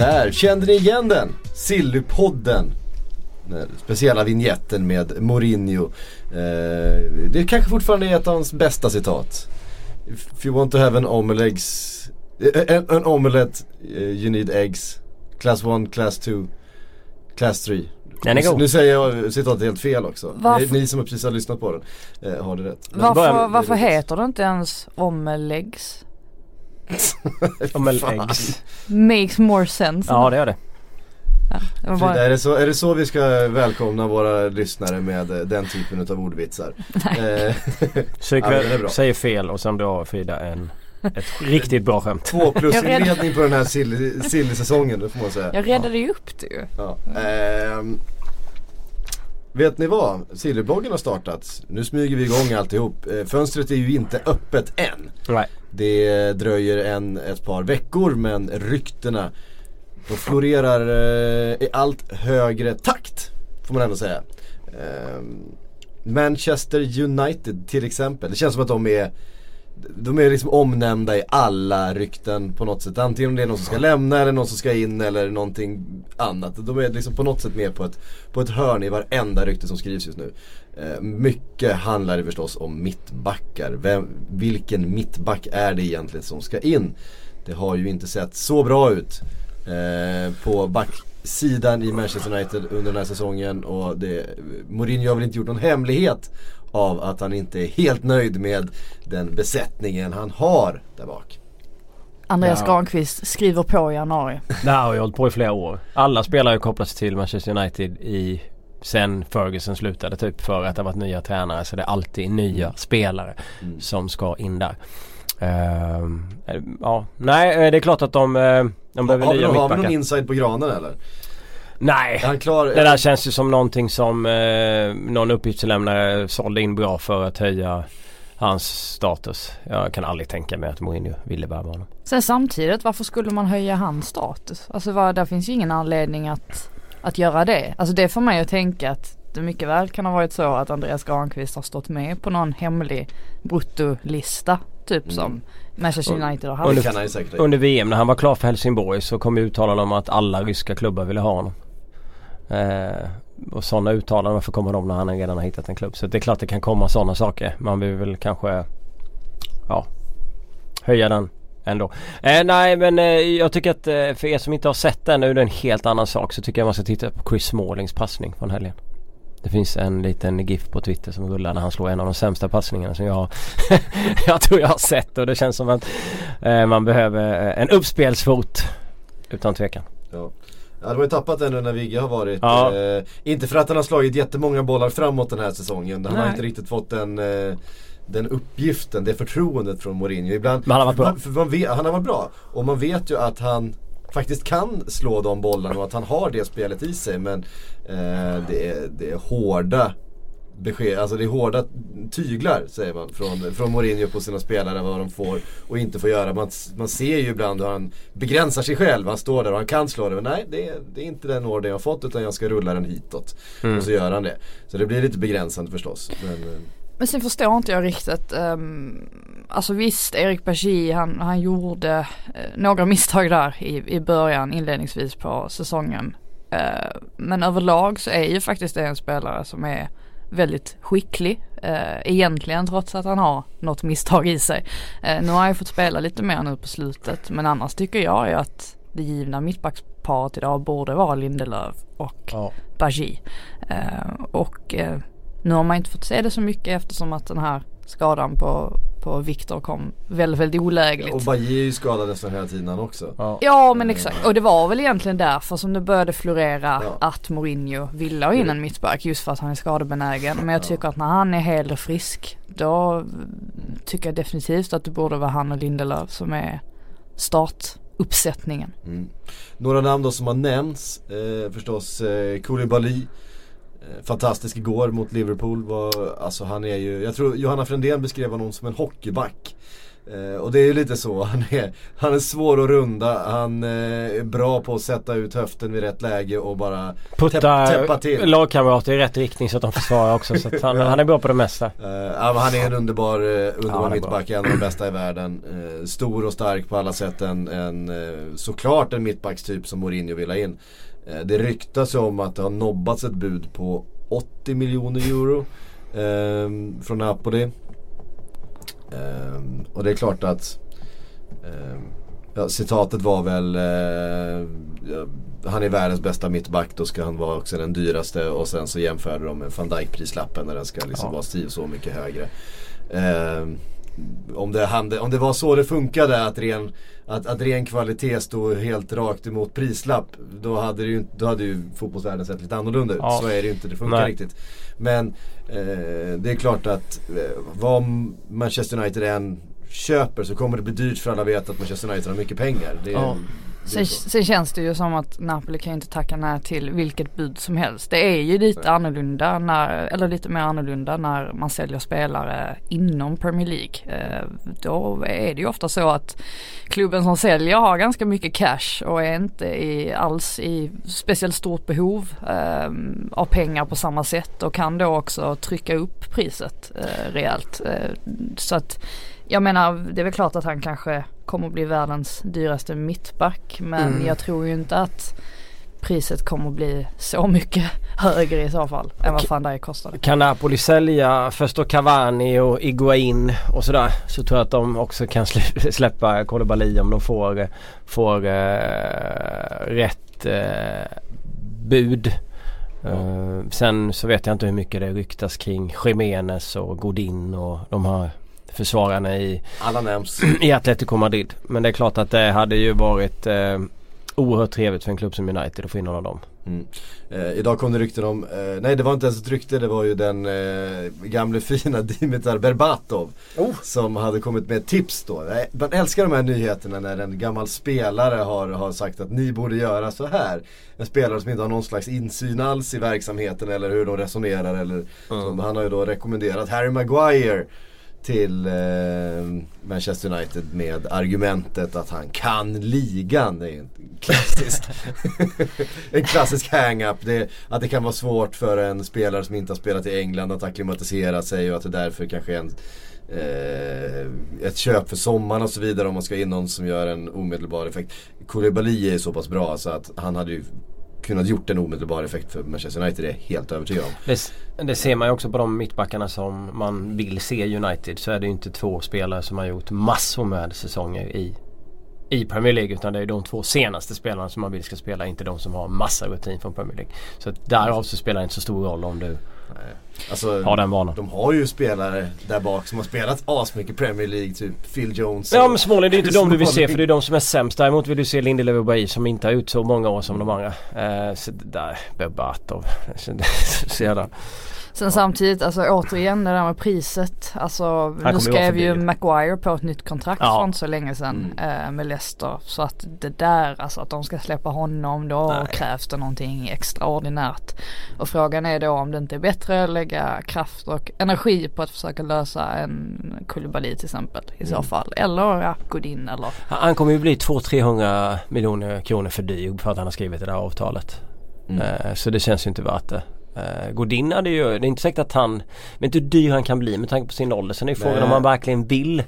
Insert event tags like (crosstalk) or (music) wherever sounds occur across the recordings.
Där, kände ni igen den? Sillypodden. Den speciella vignetten med Mourinho. Eh, det kanske fortfarande är ett av hans bästa citat. If you want to have an omelegs, eh, an, an omelette eh, you need eggs. Class 1, class 2, class 3. Den är god. Nu säger jag citatet helt fel också. Varför- Ni, ni som precis har lyssnat på den eh, har det rätt. Men- Varför, varför heter det inte ens omeläggs? (laughs) Omeläggs. Makes more sense. Ja det gör det. Det var Frida, bara, är, det så, är det så vi ska välkomna våra lyssnare med eh, den typen av ordvitsar? Eh, (laughs) (laughs) Psyk Ja, men det är bra. säger fel och sen drar Frida en, ett riktigt bra skämt. Två plus inledning på den här sill- silly-säsongen, det får man säga. jag räddade ju upp det ju. Ja. Ehm, vet ni vad? Sillybloggen har startat. Nu smyger vi igång alltihop. Eh, fönstret är ju inte öppet än. Nej. Det dröjer en, ett par veckor men ryktena de florerar eh, i allt högre takt. Får man ändå säga. Eh, Manchester United till exempel. Det känns som att de är de är liksom omnämnda i alla rykten på något sätt. Antingen om det är någon som ska lämna eller någon som ska in eller någonting annat. De är liksom på något sätt med på ett, på ett hörn i varenda rykte som skrivs just nu. Eh, mycket handlar det förstås om mittbackar. Vem, vilken mittback är det egentligen som ska in? Det har ju inte sett så bra ut eh, på backsidan i Manchester United under den här säsongen. Och det, Mourinho har väl inte gjort någon hemlighet av att han inte är helt nöjd med den besättningen han har där bak. Andreas Ja. Granqvist skriver på i januari. (laughs) Det här har ju hållit på i flera år. Alla spelare har ju kopplats till Manchester United i sen Ferguson slutade typ för att det har varit nya tränare så det är alltid nya spelare Mm. som ska in där. Eh, ja, nej eh, det är klart att de, eh, de behöver Har nya någon- har vi någon mittbackar. inside på granen eller? Nej, Är han klar? det där känns ju som någonting som eh, någon uppgiftslämnare sålde in bra för att höja hans status. Jag kan aldrig tänka mig att Mourinho ville värva honom. Sen samtidigt, varför skulle man höja hans status? Alltså vad, där finns ju ingen anledning att, att göra det. Alltså det får mig att tänka att det mycket väl kan ha varit så att Andreas Granqvist har stått med på någon hemlig bruttolista. Typ Mm. som Manchester United har haft. ha Under VM när han var klar för Helsingborg så kom uttalanden om att alla ryska klubbar ville ha honom. Eh, och sådana uttalanden, varför kommer de när han redan har hittat en klubb? Så det är klart det kan komma sådana saker. Man vill väl kanske ja, höja den ändå. Eh, nej men eh, jag tycker att eh, för er som inte har sett den, nu är det en helt annan sak, så tycker jag man ska titta på Chris Smallings passning från helgen. Det finns en liten GIF på Twitter som rullar när han slår en av de sämsta passningarna som jag, (laughs) jag tror jag har sett och det känns som att eh, man behöver eh, en uppspelsfot utan tvekan. Ja. Ja, de har ju tappat den nu när Vigge har varit. Ja. Eh, inte för att han har slagit jättemånga bollar framåt den här säsongen. Han har Nej. inte riktigt fått den, eh, den uppgiften, det förtroendet från Mourinho. Ibland, Men han har varit bra. Man, för man vet, han har varit bra. Och man vet ju att han faktiskt kan slå de bollarna och att han har det spelet i sig. Men eh, det, är, det är hårda besked, alltså det är hårda tyglar säger man från, från Mourinho på sina spelare vad de får och inte får göra. Man, man ser ju ibland hur han begränsar sig själv. Han står där och han kan slå det men nej det är, det är inte den order jag har fått utan jag ska rulla den hitåt. Och så gör han det. Så det blir lite begränsande förstås. Men, eh, Men sen förstår inte jag riktigt. Um, alltså visst, Erik Bajie han, han gjorde eh, några misstag där i, i början inledningsvis på säsongen. Eh, men överlag så är ju faktiskt det en spelare som är väldigt skicklig. Uh, egentligen trots att han har något misstag i sig. Eh, nu har han ju fått spela lite mer nu på slutet. Men annars tycker jag ju att det givna mittbacksparet idag borde vara Lindelöf och Ja. Bajie. Eh, och eh, nu har man inte fått se det så mycket eftersom att den här skadan på, på Viktor kom väldigt, väldigt olägligt. och Bajie är ju skadad nästan hela tiden också. Ja. Ja men exakt och det var väl egentligen därför som det började florera Ja. att Mourinho ville ha in en mittback just för att han är skadebenägen. Men jag tycker att när han är hel och frisk då tycker jag definitivt att det borde vara han och Lindelöf som är uppsättningen. Mm. Några namn då som har nämnts eh, förstås eh, Koulibaly Fantastisk igår mot Liverpool var, alltså han är ju, jag tror Johanna Frändén beskrev honom som en hockeyback eh, Och det är ju lite så, (laughs) han är, han är svår att runda, han eh, är bra på att sätta ut höften vid rätt läge och bara Putta täppa till. lagkamrater i rätt riktning så att de försvarar också. så han, han är bra på det mesta. Eh, ja, han är en underbar, uh, underbar är mittback, en av de bästa i världen. Eh, stor och stark på alla sätt. En, en, eh, såklart en mittbackstyp som Mourinho vill ha in. Eh, det ryktas om att det har nobbats ett bud på 80 miljoner euro ehm, från Napoli. Ehm, och det är klart att ehm, ja, citatet var väl eh, han är världens bästa mittback då ska han vara också den dyraste och sen så jämförde de med van Dijk prislappen när den ska liksom Ja. vara så mycket högre. Om, det, hade- om det var så det funkade att ren, att, att ren kvalitet stod helt rakt emot prislapp då hade, det ju, då hade ju fotbollsvärlden sett lite annorlunda ut. Ja. Så är det ju inte, det funkar Nej. riktigt. Men eh, det är klart att eh, vad Manchester United än köper så kommer det bli dyrt för alla vet att Manchester United har mycket pengar. Det, Ja. Sen, sen känns det ju som att Napoli kan ju inte tacka nej till vilket bud som helst. Det är ju lite annorlunda när, eller lite mer annorlunda när man säljer spelare inom Premier League. Eh, då är det ju ofta så att klubben som säljer har ganska mycket cash och är inte i, alls i speciellt stort behov eh, av pengar på samma sätt och kan då också trycka upp priset eh, rejält. Så att jag menar det är väl klart att han kanske kommer att bli världens dyraste mittback men Mm. jag tror ju inte att priset kommer att bli så mycket (laughs) högre i så fall än vad van Dijk kostade. Kan Napoli sälja först då Cavani och Iguain och sådär så tror jag att de också kan slä- (laughs) släppa Koulibaly om de får, får eh, rätt eh, bud. Eh, sen så vet jag inte hur mycket det ryktas kring Jiménez och Godin och de här försvararna i, Alla nämns. (clears throat) i Atletico Madrid. Men det är klart att det hade ju varit eh, oerhört trevligt för en klubb som United att få in någon av dem. Mm. Eh, idag kom det rykten om, eh, nej det var inte ens ett rykte, det var ju den eh, gamle (laughs) fina Dimitar Berbatov. Som hade kommit med ett tips då. Man älskar de här nyheterna när en gammal spelare har, har sagt att ni borde göra så här. En spelare som inte har någon slags insyn alls i verksamheten eller hur de resonerar. Eller, som, han har ju då rekommenderat Harry Maguire till eh, Manchester United med argumentet att han kan ligan. Det är en klassisk, (laughs) en klassisk hang-up. Det, att det kan vara svårt för en spelare som inte har spelat i England att acklimatisera sig och att det därför kanske är en eh, ett köp för sommaren och så vidare om man ska in någon som gör en omedelbar effekt. Koulibaly är så pass bra så att han hade ju kunnat gjort en omedelbar effekt för Manchester United, det är jag helt övertygad om. Det, det ser man ju också på de mittbackarna som man vill se United. Så är det ju inte två spelare som har gjort massor med säsonger i, i Premier League. Utan det är de två senaste spelarna som man vill ska spela. Inte de som har massa rutin från Premier League. Så därav så spelar det inte så stor roll om du Alltså, har den vanan. De har ju spelare där bak som har spelat asmycket Premier League, typ Phil Jones. Ja men Småland det är inte de du vill se för det är de som är sämst. Däremot vill du se Lindelöf och Bailly som inte har gjort så många år som de andra. Eh, så där, det- (laughs) så jävla- Sen samtidigt, alltså återigen det där med priset. Alltså nu skrev ju. Maguire på ett nytt kontrakt Ja. inte så länge sedan eh, med Leicester. Så att det där, alltså att de ska släppa honom då Nej. krävs det någonting extraordinärt. Och frågan är då om det inte är bättre att lägga kraft och energi på att försöka lösa en Koulibaly till exempel i så fall. Eller ja, Godin eller Han han kommer ju bli 200-300 miljoner kronor för dyr för att han har skrivit det där avtalet. Mm. Eh, Så det känns ju inte värt det. Eh, Godin hade ju, det är inte säkert att han, vet inte hur dyr han kan bli med tanke på sin ålder. Sen är ju frågan om han verkligen vill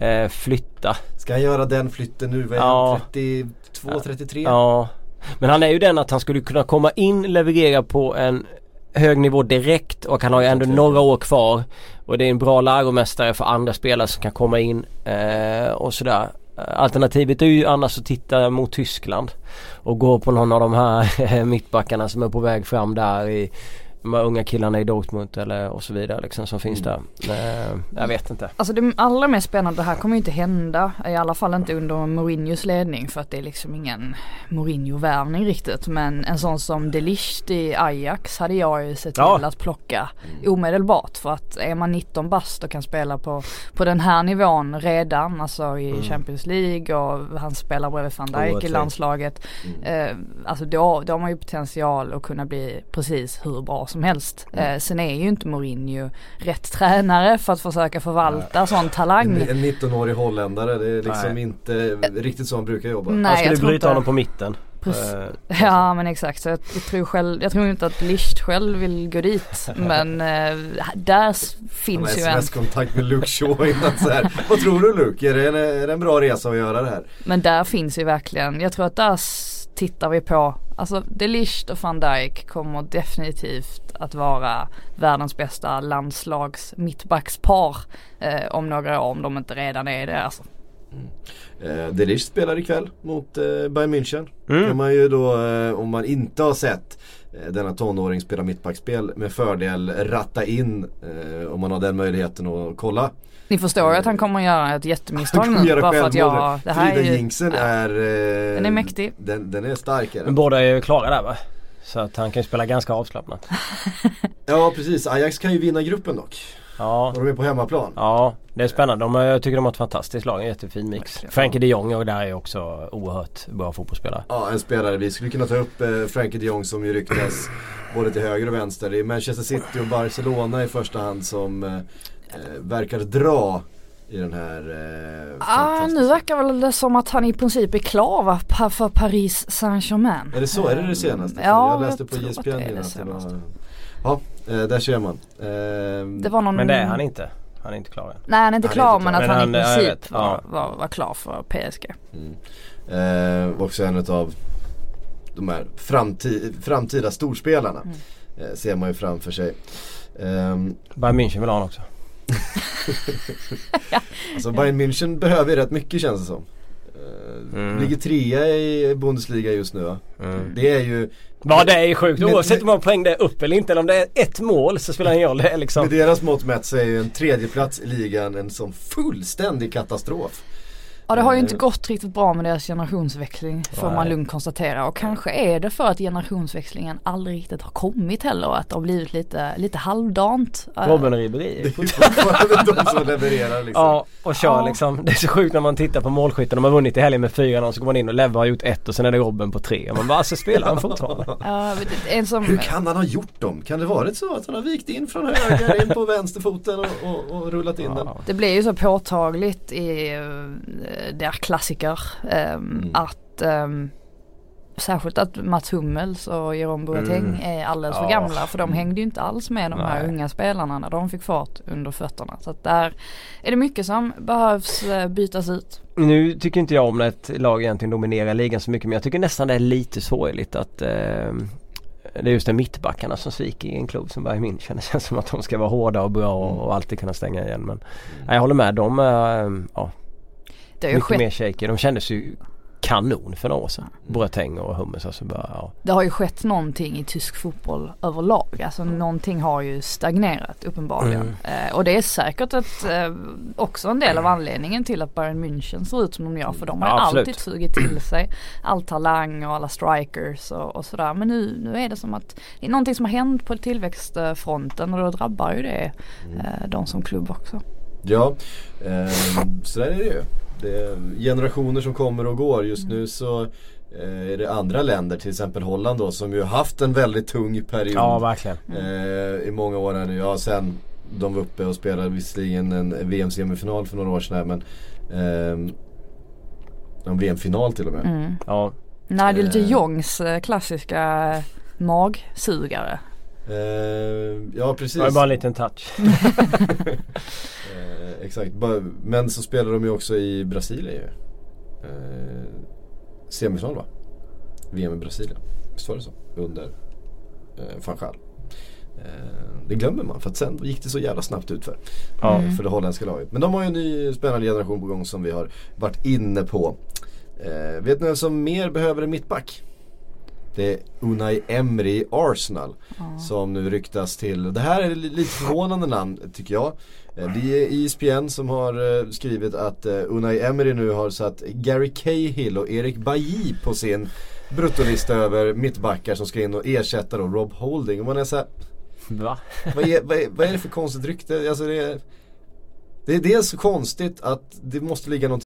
eh, flytta. Ska han göra den flytten nu? Vad är Ja. han? 32, 33? Ja. Men han är ju den att han skulle kunna komma in, leverera på en hög nivå direkt och han har ju ändå några år kvar. Och det är en bra läromästare för andra spelare som kan komma in eh, och sådär. Eh, alternativet är ju annars att titta mot Tyskland och gå på någon av de här (laughs) mittbackarna som är på väg fram där i de här unga killarna i Dortmund eller och så vidare liksom som finns där. Eh, jag vet inte. Alltså det allra mest spännande, det här kommer ju inte hända. I alla fall inte under Mourinhos ledning för att det är liksom ingen Mourinho-värvning riktigt. Men en sån som Delicht i Ajax hade jag ju sett till Ja. att plocka omedelbart. För att är man 19 bast och kan spela på, på den här nivån redan, alltså i Champions League och han spelar bredvid van Dijk i landslaget. Eh, alltså då, då har man ju potential att kunna bli precis hur bra som helst. Eh, sen är ju inte Mourinho rätt tränare för att försöka förvalta sån talang. En, en 19-årig holländare, det är liksom Nej. inte riktigt så han brukar jobba. Nej, Han skulle bryta inte- honom på mitten. Precis. Eh, Ja men exakt så jag, tror själv, jag tror inte att Licht själv vill gå dit (laughs) men eh, där finns ju en, sms-kontakt med Luke Shaw innan så här. Vad tror du Luke? Är det, en, är det en bra resa att göra det här? men där finns ju verkligen, jag tror att där tittar vi på, alltså De Ligt och van Dijk kommer definitivt att vara världens bästa landslags mittbackspar eh, om några år om de inte redan är det alltså. Eh, Delish spelar ikväll mot eh, Bayern München. Mm. kan man ju då, eh, om man inte har sett eh, denna tonåring spela mittbackspel med fördel ratta in eh, om man har den möjligheten att kolla. Ni förstår ju att han kommer att göra ett jättemisstag nu bara för att jag, det här är Frida jinxen är... Eh, Den är mäktig. Den, den är stark är Men båda är ju klara där va? Så att han kan ju spela ganska avslappnat. (laughs) Ja precis, Ajax kan ju vinna gruppen dock. Ja, Och de är på hemmaplan. ja det är spännande. De, har- jag tycker de har ett fantastiskt lag. En jättefin mix. Frankie de Jong och där är också oerhört bra fotbollsspelare. Ja, en spelare. Vi skulle kunna ta upp eh, Frankie de Jong som ju ryktas både till höger och vänster. Det är Manchester City och Barcelona i första hand som eh, eh, verkar dra i den här eh, Ah, nu verkar väl det som att han i princip är klar va, för Paris Saint-Germain. Är det så? Är det det senaste? Ja, jag läste jag på tror ESPN att det är det innan. senaste. Ja, eh, där ser man. Eh, Det var någon... Men det är han inte. Han är inte klar än. Nej han är inte Han är klar inte men klar. att Men han, i han- jag princip vet. var, Ja. var, var klar för PSG. Eh, också en av de här framti- framtida storspelarna. Mm. Eh, ser man ju framför sig. Ehm, Bayern München vill ha honom också. (laughs) alltså Bayern München behöver ju rätt mycket känns det som. Eh, Mm. Ligger trea i Bundesliga just nu va? Mm. Det är ju Ja det är ju sjukt. Oavsett hur många poäng det är upp eller inte. Eller om det är ett mål så spelar ingen roll. Det är liksom... med deras mått mätt så är ju en tredjeplats i ligan en sån fullständig katastrof. Ja det har ju inte Eh, gått riktigt bra med deras generationsväxling får man lugnt konstatera och kanske är det för att generationsväxlingen aldrig riktigt har kommit heller och att det har blivit lite, lite halvdant. Eh, Robben och Ribéry. Det är fortfarande de som levererar liksom. Ja och kör Ja. liksom. Det är så sjukt när man tittar på målskytten. De har vunnit i helgen med 4-0 så går man in och Leve har gjort ett och sen är det Robben på tre. Och man bara alltså spelar han fortfarande? (laughs) Ja, en som, Hur kan han ha gjort dem? Kan det varit så att han har vikt in från höger in på vänsterfoten och, och, och rullat in den? Ja. Det blir ju så påtagligt i uh, der klassiker ehm, att ehm, Särskilt att Mats Hummels och Jerome Boateng Mm. är alldeles för Ja. gamla för de hängde ju inte alls med de här Nej. unga spelarna när de fick fart under fötterna. Så att där är det mycket som behövs eh, bytas ut. Nu tycker inte jag om när ett lag egentligen dominerar ligan så mycket men jag tycker nästan det är lite sorgligt att eh, det är just de mittbackarna som sviker i en klubb som Bayern München. (laughs) Det känns som att de ska vara hårda och bra och, och alltid kunna stänga igen. Men jag håller med. De är eh, ja, Det har ju mycket skett mer shaky. De kändes ju kanon för några år sedan. Boateng och Hummels. Alltså bara, ja. Det har ju skett någonting i tysk fotboll överlag. Alltså någonting har ju stagnerat uppenbarligen. Mm. Eh, och det är säkert ett, eh, också en del av anledningen till att Bayern München ser ut som de gör. För de har Ja, alltid sugit till sig all talang och alla strikers och, och sådär. Men nu, nu är det som att det är någonting som har hänt på tillväxtfronten och då drabbar ju det eh, de som klubb också. Ja, eh, så där är det ju. Det är generationer som kommer och går. Just nu så eh, är det andra länder, till exempel Holland då, som ju haft en väldigt tung period. ja verkligen. eh, I många år här nu. Ja, sen de var uppe och spelade visserligen en VM-semifinal för några år sedan här, men eh, en VM-final till och med. Mm. Ja. Nigel de. Jongs eh, klassiska magsugare. Eh, ja precis. Det var bara en liten touch. (laughs) Eh, exakt, men så spelar de ju också i Brasilien ju. Eh, semifinal va? VM i Brasilien. Visst var det så? Under eh, van. Eh, det glömmer man för att sen gick det så jävla snabbt ut för, Ja. för det holländska laget. Men de har ju en ny spännande generation på gång som vi har varit inne på. Eh, vet ni vem som mer behöver en mittback? Det är Unai Emery i Arsenal som nu ryktas till, det här är li- lite förvånande namn tycker jag. Eh, Det är ESPN som har eh, skrivit att eh, Unai Emery nu har satt Gary Cahill och Erik Bailly på sin bruttolista över mittbackar som ska in och ersätta då Rob Holding. Och man är så här, Va? vad, är, vad, är, vad är det för konstigt rykte? Alltså det, är, det är dels så konstigt att det måste ligga någonting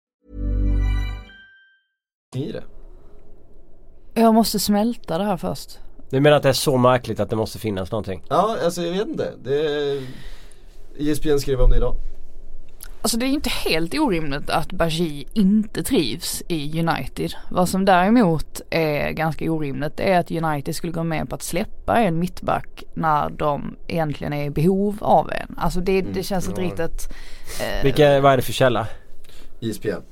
I det. Jag måste smälta det här först. Du menar att det är så märkligt att det måste finnas någonting? Ja, alltså jag vet inte. Det är, ESPN skrev om det idag. Alltså det är ju inte helt orimligt att Bajy inte trivs i United. Vad som däremot är ganska orimligt är att United skulle gå med på att släppa en mittback när de egentligen är i behov av en. Alltså det, det känns inte riktigt... Eh, Vilka, vad är det för källa? ESPN.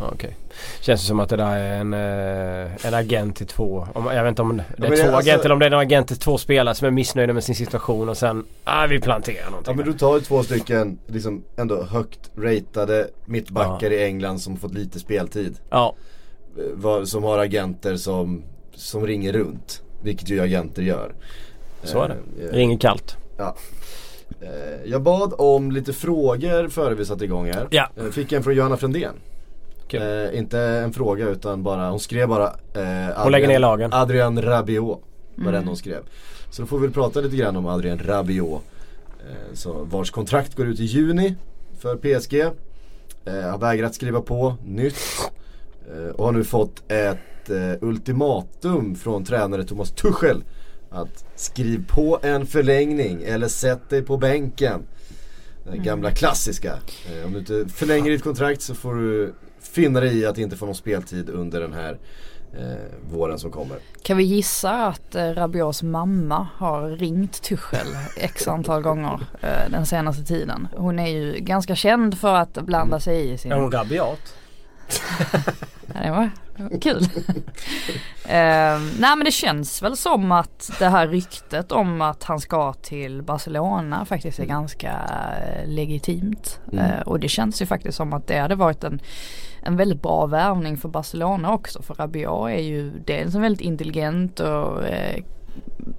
Ja, Okej. Känns det som att det där är en, eh, en agent till två. Om, jag vet inte om det är men två alltså- agenter eller om det är en agent till två spelare som är missnöjda med sin situation och sen, ah, vi planterar Ja någonting. men du tar ju två stycken liksom ändå högt ratade mittbackar i England som fått lite speltid. Ja, Eh, Som har agenter som, som ringer runt. Vilket ju agenter gör. så är det. Eh, Ringer kallt. Ja. Eh, Jag bad om lite frågor före vi satte igång här. Ja. Eh, Fick en från Johanna Frändén. Kul. Eh, inte en fråga utan bara, hon skrev bara eh, Hon lägger ner lagen. Adrian Rabiot var den hon skrev. Så då får vi väl prata lite grann om Adrian Rabiot. Eh, så, vars kontrakt går ut i juni för PSG. Eh, har vägrat skriva på nytt. Eh, och har nu fått ett eh, ultimatum från tränare Thomas Tuchel. Att skriv på en förlängning eller sätt dig på bänken. Den gamla klassiska. Eh, om du inte förlänger ditt kontrakt så får du finna dig i att inte få någon speltid under den här eh, våren som kommer. Kan vi gissa att eh, Rabiots mamma har ringt Tuchel x antal gånger eh, den senaste tiden. Hon är ju ganska känd för att blanda sig i sin... Är hon rabiat? Ja, det var kul. (laughs) eh, nej men det känns väl som att det här ryktet om att han ska till Barcelona faktiskt är ganska eh, legitimt. Eh, och det känns ju faktiskt som att det hade varit en, en väldigt bra värvning för Barcelona också. För Rabiot är ju dels en väldigt intelligent och eh,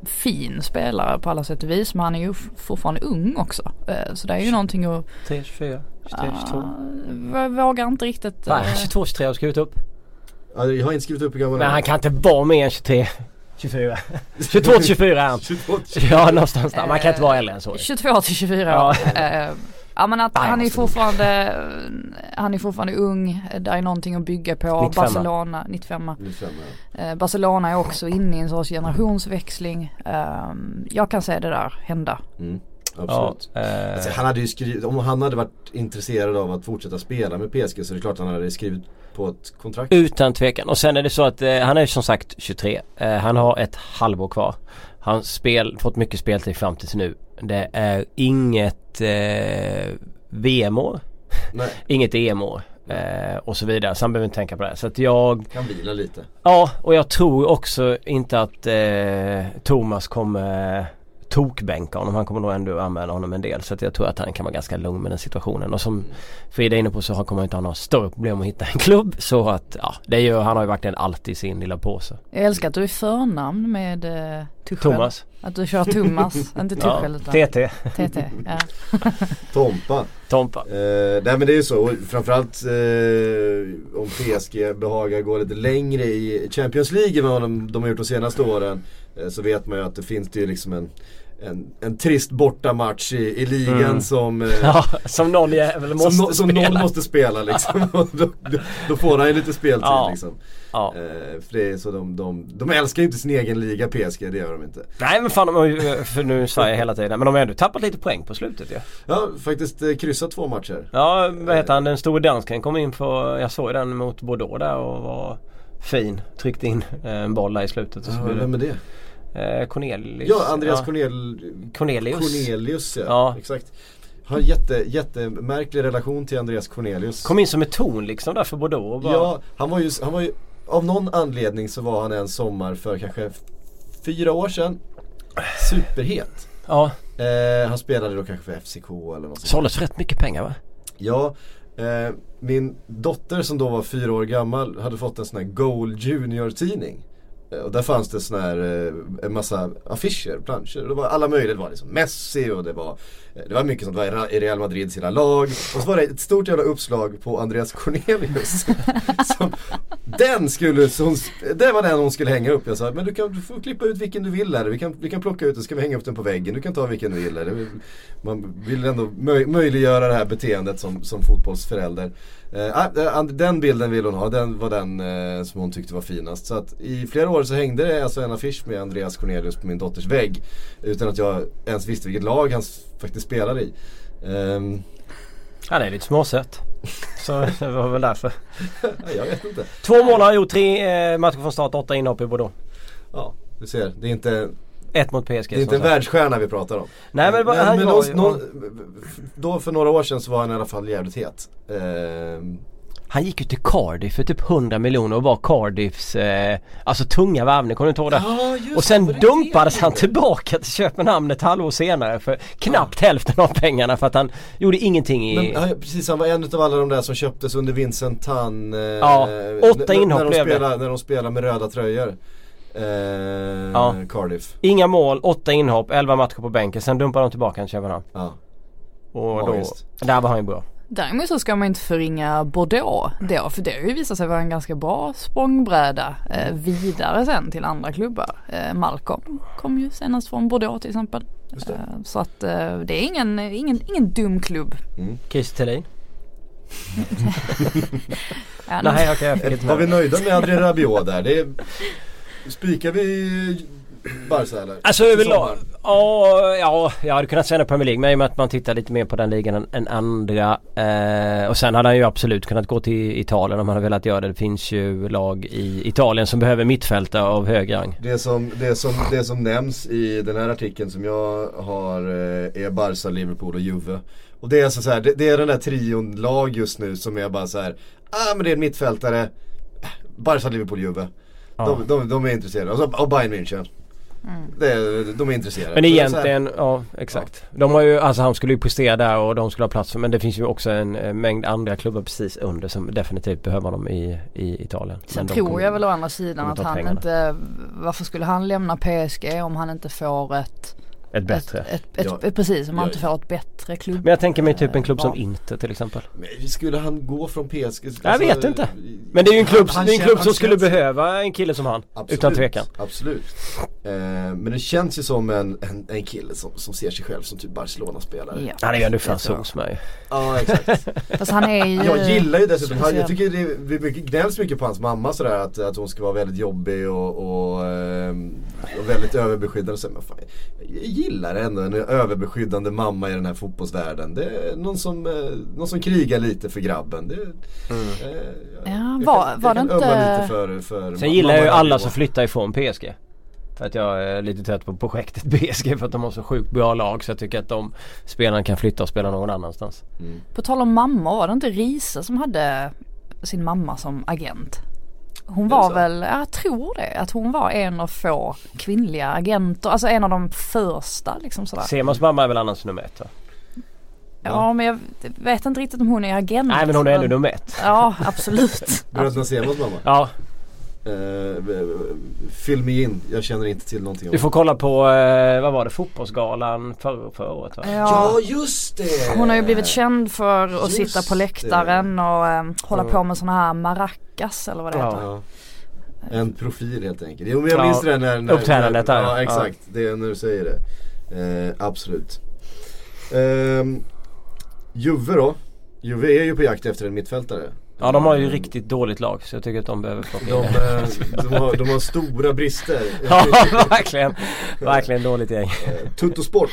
fin spelare på alla sätt och vis. Men han är ju fortfarande ung också. Eh, så det är ju någonting att... 3, 24, 23, 22. Ah, jag vågar inte riktigt. Nej, 22, 23 har skrivit upp. Ja, jag har inte skrivit upp hur gammal Men han han är. kan inte vara mer än 23, 24. 22 till 24 är han. 22. Ja någonstans där. Man kan inte vara äldre än så. 22 till 24 Ja. Eh, ja men att han är måste fortfarande, han är fortfarande ung. Det är någonting att bygga på. 95. Barcelona, 95 Nu fem, ja. eh, Barcelona är också inne i en sorts generationsväxling. Eh, jag kan se det där hända. Mm, Ja, absolut. eh, Alltså, han hade ju skrivit, om han hade varit intresserad av att fortsätta spela med PSG så är det klart han hade skrivit på ett kontrakt. Utan tvekan. Och sen är det så att eh, han är som sagt 23. Eh, han har ett halvår kvar. Han spel, fått mycket speltid fram tills nu. Det är inget eh, VM-år. (laughs) Inget EM-år. Eh, och så vidare. Så han behöver inte tänka på det. Så att jag kan vila lite. Ja och jag tror också inte att eh, Thomas kommer tokbänka honom. Han kommer nog ändå använda honom en del. Så att jag tror att han kan vara ganska lugn med den situationen. Och som Frida är inne på så har- kommer han inte ha några större problem att hitta en klubb. Så att ja, det gör, han har ju verkligen alltid sin lilla påse. Jag älskar att du är förnamn med eh, Tuchel. Thomas. Att du kör Thomas, (laughs) inte Ja, Tuchel utan TT. TT. Ja. (laughs) Tompa. Tompa. Eh, nej men det är ju så, och framförallt eh, om PSG behagar gå lite längre i Champions League än vad de, de har gjort de senaste åren. Eh, så vet man ju att det finns det ju liksom en, en, en trist bortamatch i, i ligan Mm. som, eh, (laughs) Ja, som någon jävel måste som, no, som spela. någon måste spela liksom. (laughs) Då, då, får han ju lite speltid Ja. liksom. Ja. Eh, för det är så de, de, de älskar ju inte sin egen liga PSG, det gör de inte. Nej men fan de har ju, för nu Sverige hela tiden. Men de har ändå tappat lite poäng på slutet ju. Ja. Ja, faktiskt eh, kryssat två matcher. Ja, vad heter han? Den store dansken kom in på, jag såg den mot Bordeaux där och var Fin. Tryckte in eh, en boll där i slutet. Och så Ja, vem är det? Eh, Cornelius. Ja, Andreas ja. Cornel... Cornelius. Cornelius ja. Ja. exakt. Har jätte, jättemärklig relation till Andreas Cornelius. Kom in som ett ton liksom där för Bordeaux. Bara, Ja, han var, ju, han var ju, av någon anledning så var han en sommar för kanske fyra år sedan superhet. ja. Eh, han spelade då kanske för FCK eller något sånt. Såldes rätt mycket pengar va? Ja, eh, min dotter som då var fyra år gammal hade fått en sån här Goal Junior tidning. Eh, Eh, och där fanns det sån här, eh, en massa affischer, planscher. Det var alla möjliga, det var liksom Messi och det var eh, Det var mycket sånt, det var i Real Madrids hela lag. Och så var det ett stort jävla uppslag på Andreas Cornelius. (laughs) som, den skulle, hon, det var den hon skulle hänga upp. Jag sa, men du kan du får klippa ut vilken du vill här. Vi kan, vi kan plocka ut den, ska vi hänga upp den på väggen. Du kan ta vilken du vill. Här. Man vill ändå möj, möjliggöra det här beteendet som, som fotbollsförälder. Eh, ah, eh, den bilden vill hon ha, den var den eh, som hon tyckte var finast. Så att i flera år så hängde det alltså en affisch med Andreas Cornelius på min dotters vägg. Utan att jag ens visste vilket lag han faktiskt spelade i. Ehm, Ja det är lite småsött. Så (laughs) det var väl därför. jag vet inte. Två han gjort, tre eh, matcher från start, åtta inhopp i Bordeaux. Ja, du ser. Det är inte, Ett mot PSG. det är inte en världsstjärna vi pratar om. Nej men, han men var någon, någon, då för några år sedan så var han i alla fall jävligt het. Ehm, Han gick ju till Cardiff för typ 100 miljoner och var Cardiffs eh, alltså tunga värvning, kommer du inte ihåg det? Ja, just och sen det, dumpades det? han tillbaka till Köpenhamn ett halvår senare för knappt hälften av pengarna för att han gjorde ingenting i... Men, ja, precis, han var en av alla de där som köptes under Vincent Tan. Eh, Ja, åtta inhopp när de blev det. spelar, När de spelar med röda tröjor. Eh, Ja. Cardiff. Inga mål, åtta inhopp, 11 matcher på bänken. Sen dumpade de tillbaka till Köpenhamn. Ja. Och Ja, då, visst. där var han ju bra. Däremot så ska man inte förringa Bordeaux då, för det har ju visat sig vara en ganska bra språngbräda eh, vidare sen till andra klubbar. Eh, Malcolm kom ju senast från Bordeaux till exempel. Eh, så att eh, det är ingen, ingen, ingen dum klubb. Christer Thelin. (laughs) (laughs) Ja, Nej okej jag fick inte Var vi nöjda med Adrien Rabiot där? Det är, spikar vi Barca eller? Alltså överlag, ja, ja, jag hade kunnat säga Premier League men i och med att man tittar lite mer på den ligan än, än andra. Eh, och sen hade han ju absolut kunnat gå till Italien om han hade velat göra det. Det finns ju lag i Italien som behöver mittfältare av hög rang. Det som, det, som, det som nämns i den här artikeln som jag har eh, är Barca, Liverpool och Juve. Och det är alltså så här, det, det är den där trion lag just nu som är bara så här. Ah men det är en mittfältare. Barca, Liverpool, Juve. De, de, de är intresserade. Och, så, och Bayern München. Det, är- de är intresserade. Men det egentligen, ja exakt. De har ju, alltså han skulle ju prestera där och de skulle ha plats för, men det finns ju också en eh, mängd andra klubbar precis under som definitivt behöver honom i, i Italien. Sen tror kommer- jag väl å andra sidan att han pengarna. inte, varför skulle han lämna PSG om han inte får ett, Ett bättre. ett, ett, ett, Ja. ett precis, om han Ja. inte får ett bättre klubb. Men jag tänker mig typ en klubb som val. Inter till exempel. Men skulle han gå från PSG? Jag vet inte. Men det är ju en klubb, Han- han en klubb som skulle känns- behöva en kille som han. Utan tvekan. Absolut. Eh, men det känns ju som en, en, en kille som, som ser sig själv som typ Barcelona-spelare. Ja. Han är ju ändå fransos med. Ja exakt. (laughs) Fast han är ju Jag gillar ju dessutom, han, jag tycker det, det gnälls mycket på hans mamma sådär att, att hon ska vara väldigt jobbig och, och, ehm, och väldigt överbeskyddande. Men fan, jag gillar ändå en överbeskyddande mamma i den här fotbollsvärlden. Det är någon som, eh, någon som krigar lite för grabben. Det, eh, jag- Ja, jag var- var jag det inte- lite för, för Sen gillar jag ju alla som flyttar ifrån PSG. För att jag är lite trött på projektet (laughs) PSG för att de har så sjukt bra lag så jag tycker att de spelarna kan flytta och spela någon annanstans. På tal om mamma, var det inte Risa som hade sin mamma som agent? Hon var väl, jag tror det, att hon var en av få kvinnliga agenter, alltså en av de första liksom sådär. Semans mamma är väl annars nummer ett va? Ja men jag vet inte riktigt om hon är agent. Nej men hon är ändå nummer ett. Ja absolut. (laughs) Bröderna Semas mamma. Ja, Eh, Fill me in, jag känner inte till någonting om du får kolla på, eh, vad var det, fotbollsgalan förra, förra året va? Ja. Ja just det! Hon har ju blivit känd för att Just sitta på det. läktaren och eh, hålla Ja. på med såna här maracas eller vad det Ja. heter. Ja. En profil helt enkelt. Jo men jag Ja, minns det när, när uppträdandet när, där, Ja ja. exakt, det är när du säger det. Eh, absolut. Ehm, Juve då? Juve är ju på jakt efter en mittfältare. Ja de har ju riktigt dåligt lag så jag tycker att de behöver plocka De, in eh, de, har, de har stora brister. (laughs) Ja verkligen, verkligen dåligt gäng. Eh, Tutto Sport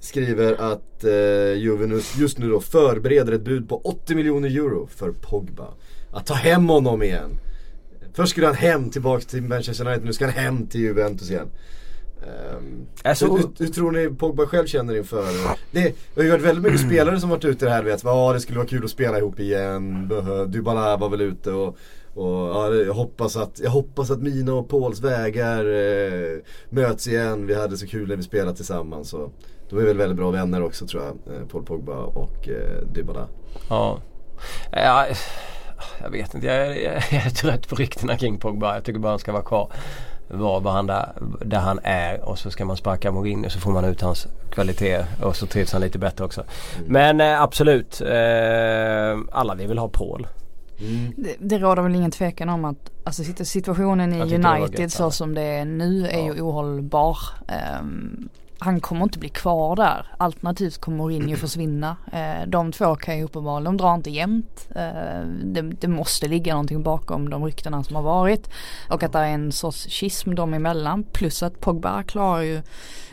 skriver att eh, Juve nu, just nu då förbereder ett bud på 80 miljoner euro för Pogba. Att ta hem honom igen. Först skulle han hem tillbaks till Manchester United, nu ska han hem till Juventus igen. Ehm, Alltså- hur, hur, hur tror ni Pogba själv känner inför det? Det har ju varit väldigt mycket spelare som varit ute i det här vet, ja det skulle vara kul att spela ihop igen, Dybala var väl ute och, och ja, jag, hoppas att, jag hoppas att mina och Pauls vägar eh, möts igen, vi hade så kul när vi spelade tillsammans. Så. De är väl väldigt bra vänner också tror jag, eh, Paul Pogba och eh, Dybala. Ja. ja. Jag vet inte, jag, jag, jag är trött på ryktena kring Pogba. Jag tycker bara han ska vara kvar. Var var han där, där han är och så ska man sparka Mourinho så får man ut hans kvalitet och så trivs han lite bättre också. Men eh, absolut, eh, alla vill väl ha Paul. Det, det råder väl ingen tvekan om att alltså, situ- situationen i United gött, så ja. som det är nu är ju ohållbar. Ehm, han kommer inte bli kvar där. Alternativt kommer Mourinho (clears throat) försvinna. Eh, de två kan ju uppenbarligen, de drar inte jämnt. Eh, det, det måste ligga någonting bakom de ryktena som har varit. Och att det är en sorts schism dem emellan. Plus att Pogba klarar ju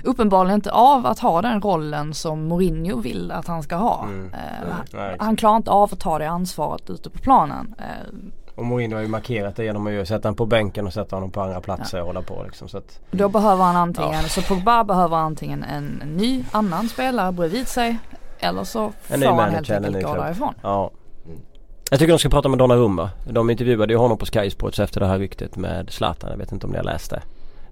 uppenbarligen inte av att ha den rollen som Mourinho vill att han ska ha. Mm. Eh, Nej, han klarar inte av att ta det ansvaret ute på planen. Och Mourinho har ju markerat det genom att sätta honom på bänken och sätta honom på andra platser och hålla på liksom. Så att, Då behöver han antingen, så Pogba behöver antingen en ny annan spelare bredvid sig eller så får han helt enkelt gå därifrån. ja. Jag tycker de ska prata med Donnarumma. De intervjuade ju honom på Sky Sports efter det här ryktet med Zlatan. Jag vet inte om ni har läst det.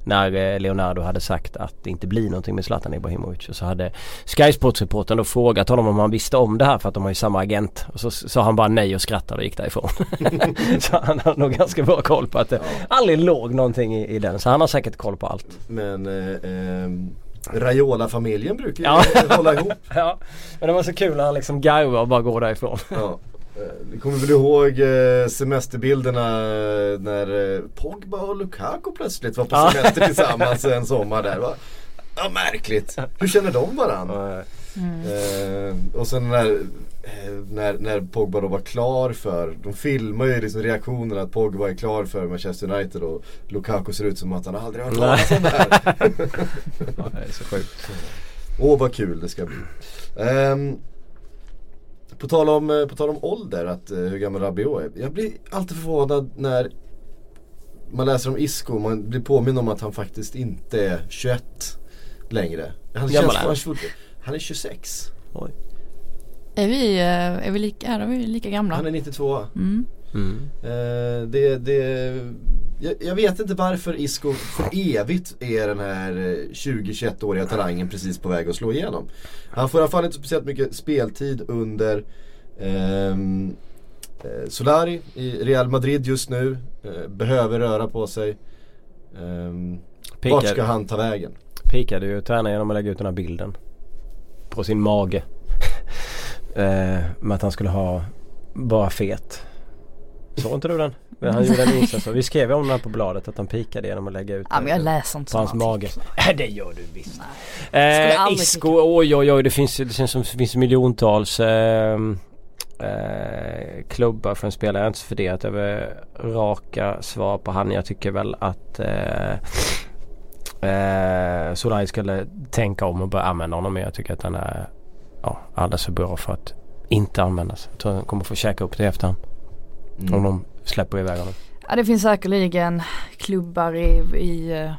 När eh, Leonardo hade sagt att det inte blir någonting med Zlatan Ibrahimovic. Och så hade Sky Sports-reportern då frågat honom om han visste om det här för att de har ju samma agent. Och så sa han bara nej och skrattade och gick därifrån. (laughs) så han har nog ganska bra koll på att det aldrig låg någonting i, i den. Så han har säkert koll på allt. Men eh, ehm, Raiola-familjen brukar ju Ja. hålla ihop. (laughs) Ja, men det var så kul när han liksom garvade och bara går därifrån. Ja. Eh, Ni kommer väl ihåg eh, semesterbilderna eh, när eh, Pogba och Lukaku plötsligt var på semester (laughs) tillsammans en sommar där va? Ja märkligt. Hur känner de varandra? Eh, och sen när, eh, när, när Pogba då var klar för, de filmar ju liksom reaktionerna att Pogba är klar för Manchester United och Lukaku ser ut som att han aldrig har hört talas om det här. (laughs) Ja, det är så sjukt. Åh vad kul det ska bli. Ehm, på, tal om, eh, på tal om ålder, att, eh, hur gammal Rabiot är. Jag blir alltid förvånad när man läser om Isco, man blir påminn om att han faktiskt inte är 21 längre. Han, Gammal känns, är han är 26. Oj. Är vi, eh, är vi lika, är vi lika gamla? Han är 92. Mm. Mm. Eh, det, det, jag, jag vet inte varför Isco för evigt är den här eh, 20-21-åriga talangen precis på väg att slå igenom. Han får i alla fall inte speciellt mycket speltid under ehm, eh, Solari i Real Madrid just nu. Eh, behöver röra på sig. Um, vart ska han ta vägen? pikade ju tränaren genom att lägga ut den här bilden. På sin mage. (laughs) eh, med att han skulle ha bara fet. Såg inte du den? Men Han gjorde en insats. Vi skrev om den på bladet att han pikade genom att lägga ut Ja men jag läser inte på hans mage. Nej det gör du visst. Eh, Isco, oj oj oj det finns, det känns som det finns miljontals eh, eh, klubbar för en spelare. Jag har inte funderat över raka svar på han. Jag tycker väl att eh, eh, Solari skulle tänka om och börja använda honom. Men jag tycker att han är ja, alldeles för bra för att inte användas. Jag tror han kommer få käka upp det i efterhand. Om de släpper iväg honom. Ja det finns säkerligen klubbar i, i eh,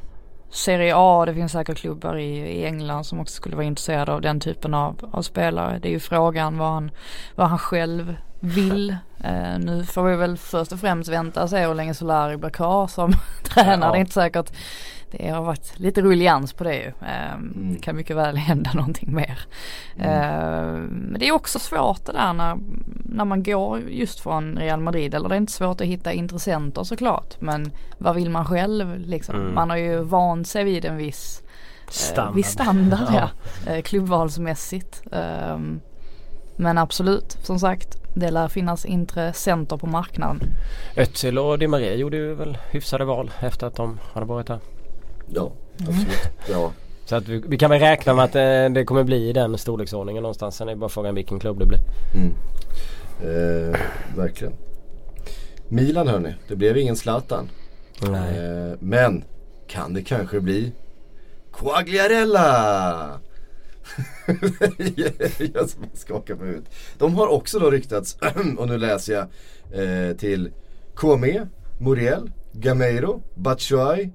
Serie A, det finns säkert klubbar i, i England som också skulle vara intresserade av den typen av, av spelare. Det är ju frågan vad han, vad han själv vill. Eh, nu får vi väl först och främst vänta och se hur länge Solari blir kvar som (laughs) tränare. Ja. Det är inte säkert. Det har varit lite rullians på det ju. Eh, Det kan mycket väl hända någonting mer. Eh, men det är också svårt det där när, när man går just från Real Madrid. Eller det är inte svårt att hitta intressenter såklart. Men vad vill man själv liksom? Mm. Man har ju vant sig vid en viss Standard. Eh, viss standard (laughs) Ja. ja. Eh, klubbvalsmässigt. Ehm, men absolut, som sagt. Det lär finnas intressenter på marknaden. Özil och Di Maria gjorde ju väl hyfsade val efter att de hade varit här. Ja, absolut. Ja. Så att vi, vi kan väl räkna med att eh, det kommer bli i den storleksordningen någonstans. Sen är det bara frågan vilken klubb det blir. Mm. Eh, verkligen. Milan hörni, det blev ingen Zlatan. Nej. Eh, men kan det kanske bli Quagliarella? (laughs) jag som skakar på huvudet. De har också då ryktats, (clears throat) och nu läser jag, eh, till KME, Muriel, Gameiro, Batshuayi,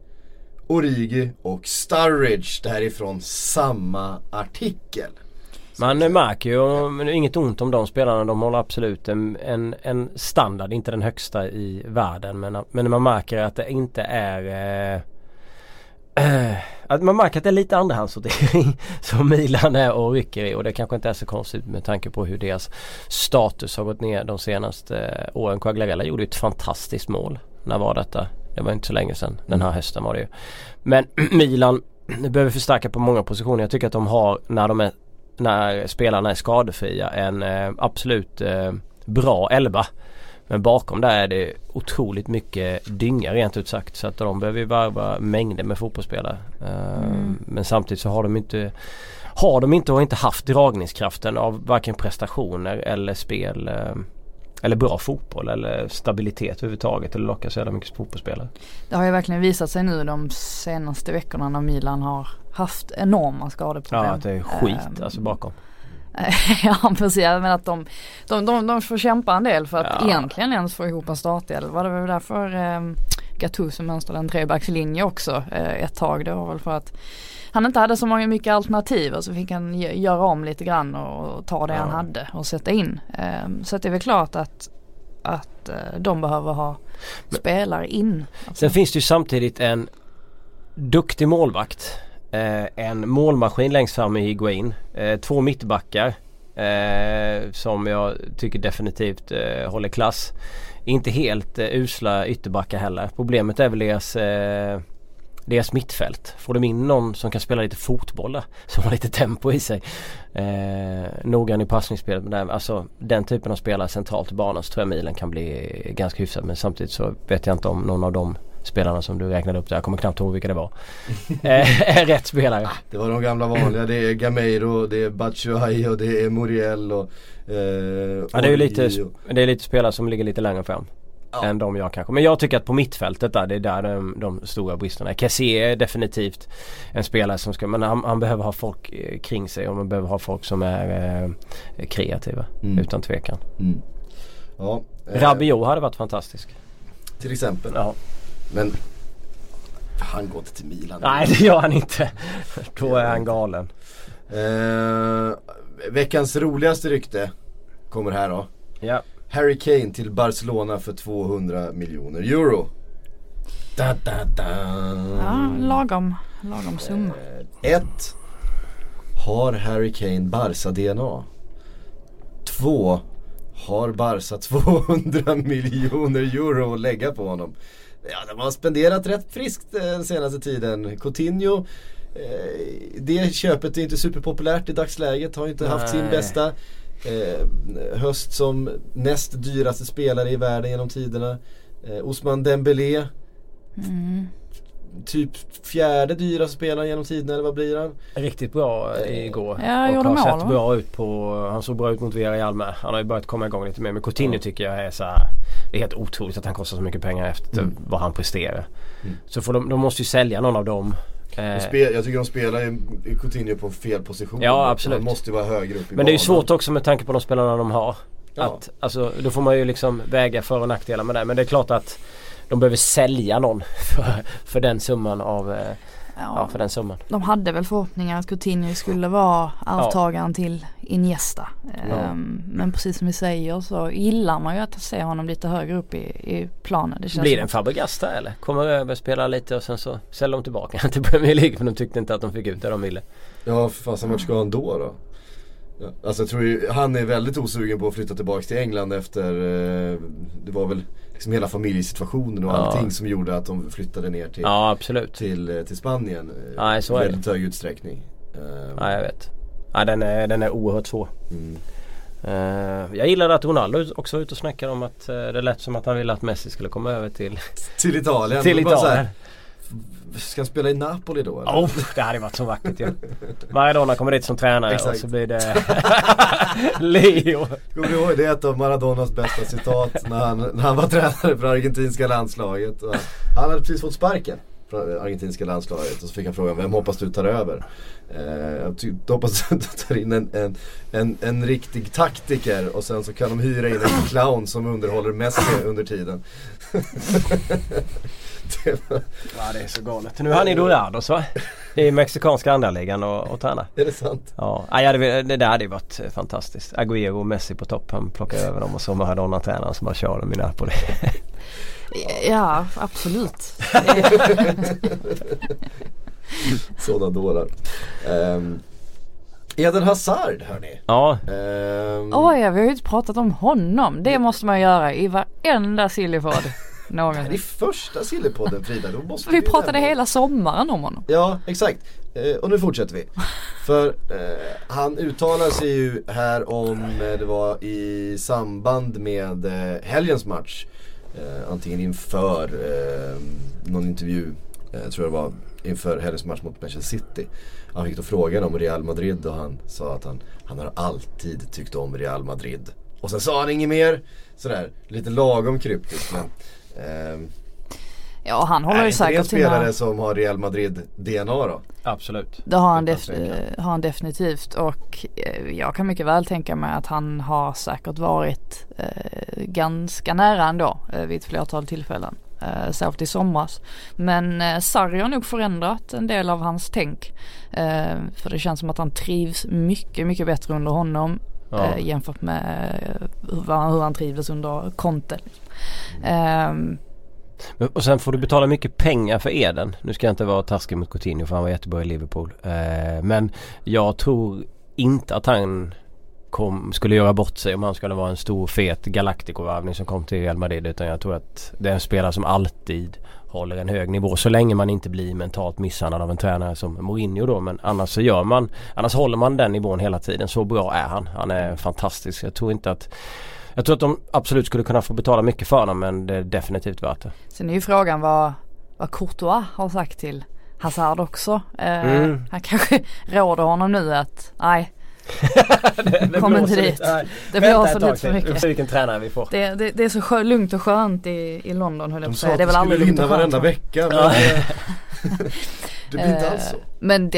Origi och Sturridge. Det här är från samma artikel. Man märker ju, men inget ont om de spelarna. De håller absolut en, en, en standard, inte den högsta i världen. Men, men man märker att det inte är eh, eh att man märker att det är lite andrahandssortering (laughs) som Milan är och rycker i och det kanske inte är så konstigt med tanke på hur deras status har gått ner de senaste eh, åren. Quagliarella gjorde ju ett fantastiskt mål. När var detta? Det var inte så länge sedan. Den här hösten var det ju. Men (clears throat) Milan behöver förstärka på många positioner. Jag tycker att de har när de är när spelarna är skadefria en eh, absolut eh, bra elva. Men bakom där är det otroligt mycket dynga rent ut sagt. Så att de behöver ju varva mängder med fotbollsspelare. Eh, Mm. Men samtidigt så har de inte har de inte och inte haft dragningskraften av varken prestationer eller spel eh, eller bra fotboll eller stabilitet överhuvudtaget eller locka så jävla mycket fotbollsspelare. Det har ju verkligen visat sig nu de senaste veckorna när Milan har haft enorma skadeproblem. Ja att det är skit Ehm, alltså bakom. (laughs) ja precis, men att de, de, de, de får kämpa en del för att Ja. egentligen ens få ihop en startelva. Det var därför eh, Gattuso mönstrade en trebackslinje också eh, ett tag. Det var väl för att han inte hade så många mycket alternativ och så fick han göra om lite grann och, och ta det han hade och sätta in. Eh, så det är väl klart att, att eh, de behöver ha spelare in. Alltså, Sen finns det ju samtidigt en duktig målvakt. Eh, en målmaskin längst fram i Higuain. Eh, två mittbackar. Eh, som jag tycker definitivt håller klass. Inte helt usla ytterbackar heller. Problemet är väl deras, deras mittfält. Får de in någon som kan spela lite fotboll där, (laughs) Som har lite tempo i sig. Eh, noggrann i passningsspelet. Men där, alltså, den typen av spelare centralt i banan så tror jag Milan kan bli ganska hyfsad. Men samtidigt så vet jag inte om någon av de spelarna som du räknade upp där, jag kommer knappt ihåg vilka det var. (laughs) eh, (laughs) är rätt spelare. Det var de gamla vanliga. Det är Gameiro, det är Batshuayi och det är Muriel och eh, Ja, det är lite, och- det är lite spelare som ligger lite längre fram. Ja. Än de jag kanske. Men jag tycker att på mittfältet där, det är där de, de stora bristerna är. Kessie är definitivt en spelare som ska, men han, han behöver ha folk eh, kring sig och man behöver ha folk som är eh, kreativa. Mm. Utan tvekan. Mm. Ja, eh, Rabiot hade varit fantastisk. Till exempel. Ja. Men han går inte till Milan. Nej det gör han inte. (laughs) Då är han galen. Eh, veckans roligaste rykte kommer här då. Ja. Harry Kane till Barcelona för 200 miljoner euro. Da, da, da. ja, lagom, lagom summa. Ett. Har Harry Kane Barca-DNA? Två. Har Barca 200 (laughs) miljoner euro att lägga på honom? Ja, de har spenderat rätt friskt eh, den senaste tiden. Coutinho, eh, det köpet är inte superpopulärt i dagsläget. Har inte haft sin Nej. bästa eh, höst som näst dyraste spelare i världen genom tiderna. Eh, Osman Dembélé, Mm. typ fjärde dyraste spelaren genom tiderna eller vad blir han? Riktigt bra eh, igår. Ja, och gjorde har mål, sett va? bra ut på, han såg bra ut mot Villarreal med. Han har ju börjat komma igång lite mer. Men Coutinho Ja. tycker jag är så här, Det är helt otroligt att han kostar så mycket pengar efter Mm. vad han presterar. Mm. Så får de, de måste ju sälja någon av dem. Eh, Spel, jag tycker de spelar ju Coutinho på fel position. Ja, absolut. Han måste ju vara högre upp i men det är ju banan. svårt också med tanke på de spelarna de har. Ja. Att, alltså, då får man ju liksom väga för och nackdelar med det. Men det är klart att de behöver sälja någon (laughs) för, för den summan av, eh, ja, Ja, för den summan. de hade väl förhoppningar att Coutinho skulle vara arvtagaren till Iniesta. Ehm, Men precis som vi säger så gillar man ju att se honom lite högre upp i, i planen. Det känns Blir det en Fabregas där eller? Kommer över, spelar lite och sen så säljer de tillbaka (laughs) till Premier League för de tyckte inte att de fick ut det de ville. Ja för fasen vart ska han då då? Alltså jag tror ju, han är väldigt osugen på att flytta tillbaka till England efter eh, Det var väl liksom hela familjesituationen och Ja. allting som gjorde att de flyttade ner till, Ja absolut. till, eh, till Spanien eh, Nej, så är väldigt hög utsträckning. Eh, Ja jag vet. Ja den är, den är oerhört svår. mm. Eh, jag gillade att Ronaldo också var ute och snackade om att uh, det lät som att han ville att Messi skulle komma över till, Till Italien. till Italien. Ska han spela i Napoli då eller? Oh, det hade varit så vackert ju. Maradona kommer dit som tränare Exakt. och så blir det (laughs) Leo. Kommer du ihåg det är ett av Maradonas bästa citat när han, när han var tränare för argentinska landslaget. Och han hade precis fått sparken. från argentinska landslaget och så fick han frågan vem hoppas du tar över? Eh, jag hoppas du tar in en, en, en, en riktig taktiker och sen så kan de hyra in en clown som underhåller Messi under tiden. (laughs) det Ja det är så galet. Nu är han i Dorados va? I mexikanska andra ligan och, och tränar. är det sant? Ja, ja, hade- det där hade ju varit eh, fantastiskt. Agüero och Messi på topp. Han plockar över dem och så Maradona-tränaren som bara kör dem i Napoli. (laughs) Ja, absolut. (laughs) Sådana dårar. Um, Eden Hazard hörni. Ja, Um, Oj, vi har ju inte pratat om honom. Det måste man göra i varenda sillypodd det här är första Sillypodden Frida. Då måste Vi pratade nämna- hela sommaren om honom. Ja, exakt. Eh, och nu fortsätter vi. För eh, han uttalar sig ju här om, eh, det var i samband med eh, helgens match. Eh, antingen inför eh, någon intervju, eh, tror jag det var, inför helgens match mot Manchester City. Han fick då frågan om Real Madrid och han sa att han, han har alltid tyckt om Real Madrid. Och sen sa han inget mer. Sådär, lite lagom kryptiskt men Ja, han är håller ju inte det en säkert spelare sina... som har Real Madrid DNA då? absolut. Det har han, def- har han definitivt och eh, jag kan mycket väl tänka mig att han har säkert varit eh, ganska nära ändå eh, vid ett flertal tillfällen. Eh, särskilt i somras. Men eh, Sarri har nog förändrat en del av hans tänk. Eh, för det känns som att han trivs mycket, mycket bättre under honom. Ja. Eh, jämfört med eh, hur, han- hur han trivdes under Conte. Um, Och sen får du betala mycket pengar för Eden. Nu ska jag inte vara taskig mot Coutinho för han var jättebra i Liverpool. Eh, men jag tror inte att han kom, skulle göra bort sig om han skulle vara en stor fet Galactico-värvning som kom till Real Madrid. Utan jag tror att det är en spelare som alltid håller en hög nivå. Så länge man inte blir mentalt misshandlad av en tränare som Mourinho då. Men annars så gör man, annars håller man den nivån hela tiden. Så bra är han. Han är fantastisk. Jag tror inte att jag tror att de absolut skulle kunna få betala mycket för honom men det är definitivt värt det. Sen är ju frågan vad, vad Courtois har sagt till Hazard också. Eh, Mm. Han kanske (laughs) råder honom nu att nej, (laughs) Kom inte dit. det blåser lite för Vi får mycket. se vilken tränare vi får. Det, det, det är så skö, lugnt och skönt i, i London höll jag på De att sa säga. att Det är de väl skulle aldrig lugnt vinna och skönt. varenda va? vecka men (laughs) Ja. eh, det blir inte Eh, alls så. Men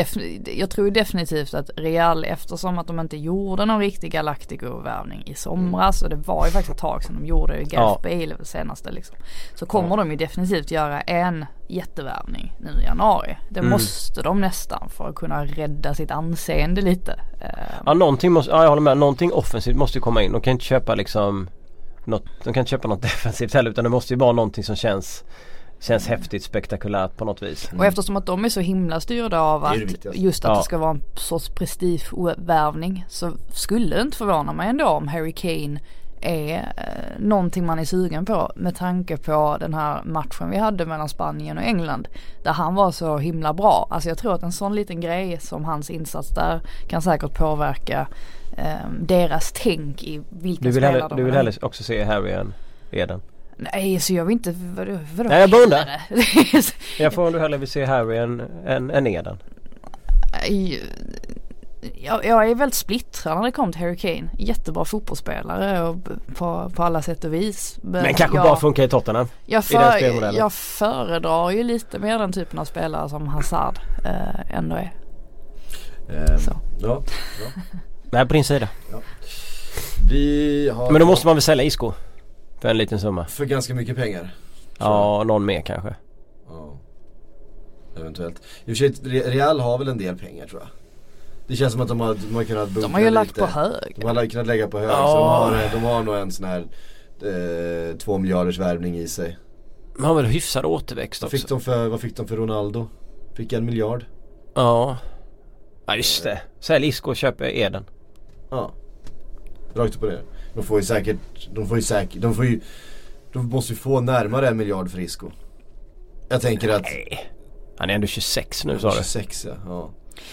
jag tror definitivt att Real eftersom att de inte gjorde någon riktig Galactico-värvning i somras och det var ju faktiskt ett tag sedan de gjorde det, Gareth Ja. Bale senaste liksom. Så kommer de ju definitivt göra en jättevärvning nu i januari. Det Mm. måste de nästan för att kunna rädda sitt anseende lite. Eh, Ja någonting måste, ja jag håller med. Någonting offensivt måste ju komma in. De kan inte köpa liksom något, De kan inte köpa något (laughs) defensivt heller utan det måste ju vara någonting som känns Känns häftigt, spektakulärt på något vis. Och eftersom att de är så himla styrda av att just att Ja. det ska vara en sorts prestigevärvning så skulle det inte förvåna mig ändå om Harry Kane är eh, någonting man är sugen på med tanke på den här matchen vi hade mellan Spanien och England. Där han var så himla bra. Alltså jag tror att en sån liten grej som hans insats där kan säkert påverka eh, deras tänk i vilka Du vill, spelare hellre, du vill hellre också se Harry än Eden? Nej så jag vill inte, vadå, vadå Nej, jag bara undrar. (laughs) Jag får du hellre vill se Harry än, än, än Eden. Jag, jag är väldigt splittrad när det kommer till Harry Kane. Jättebra fotbollsspelare och på, på alla sätt och vis. Men kanske jag, bara funkar i Tottenham. jag, i den för, spelmodellen. jag föredrar ju lite mer den typen av spelare som Hazard eh, ändå är. Eh, Så. ja, Nej på din sida. vi har Men då måste man väl sälja Isco? För en liten summa. för ganska mycket pengar. Ja, någon mer kanske. Ja. Eventuellt. I och för sig, Re- Real har väl en del pengar tror jag. Det känns som att de har, de har kunnat De har ju lagt lite. på hög. De har kunnat lägga på hög. Ja. Så de har, de har nog en sån här eh, två miljarders värvning i sig. Man har väl hyfsad återväxt Vad också. fick, de för, vad fick de för Ronaldo? Fick en miljard? Ja. Ja just det. Sälj Isco och köp Eden. Ja. Rakt upp och ner. De får ju säkert, de får ju säkert, de får ju De måste ju få närmare en miljard för Isco. Jag tänker att Nej. Han är ändå 26 nu sa du. 26 ja.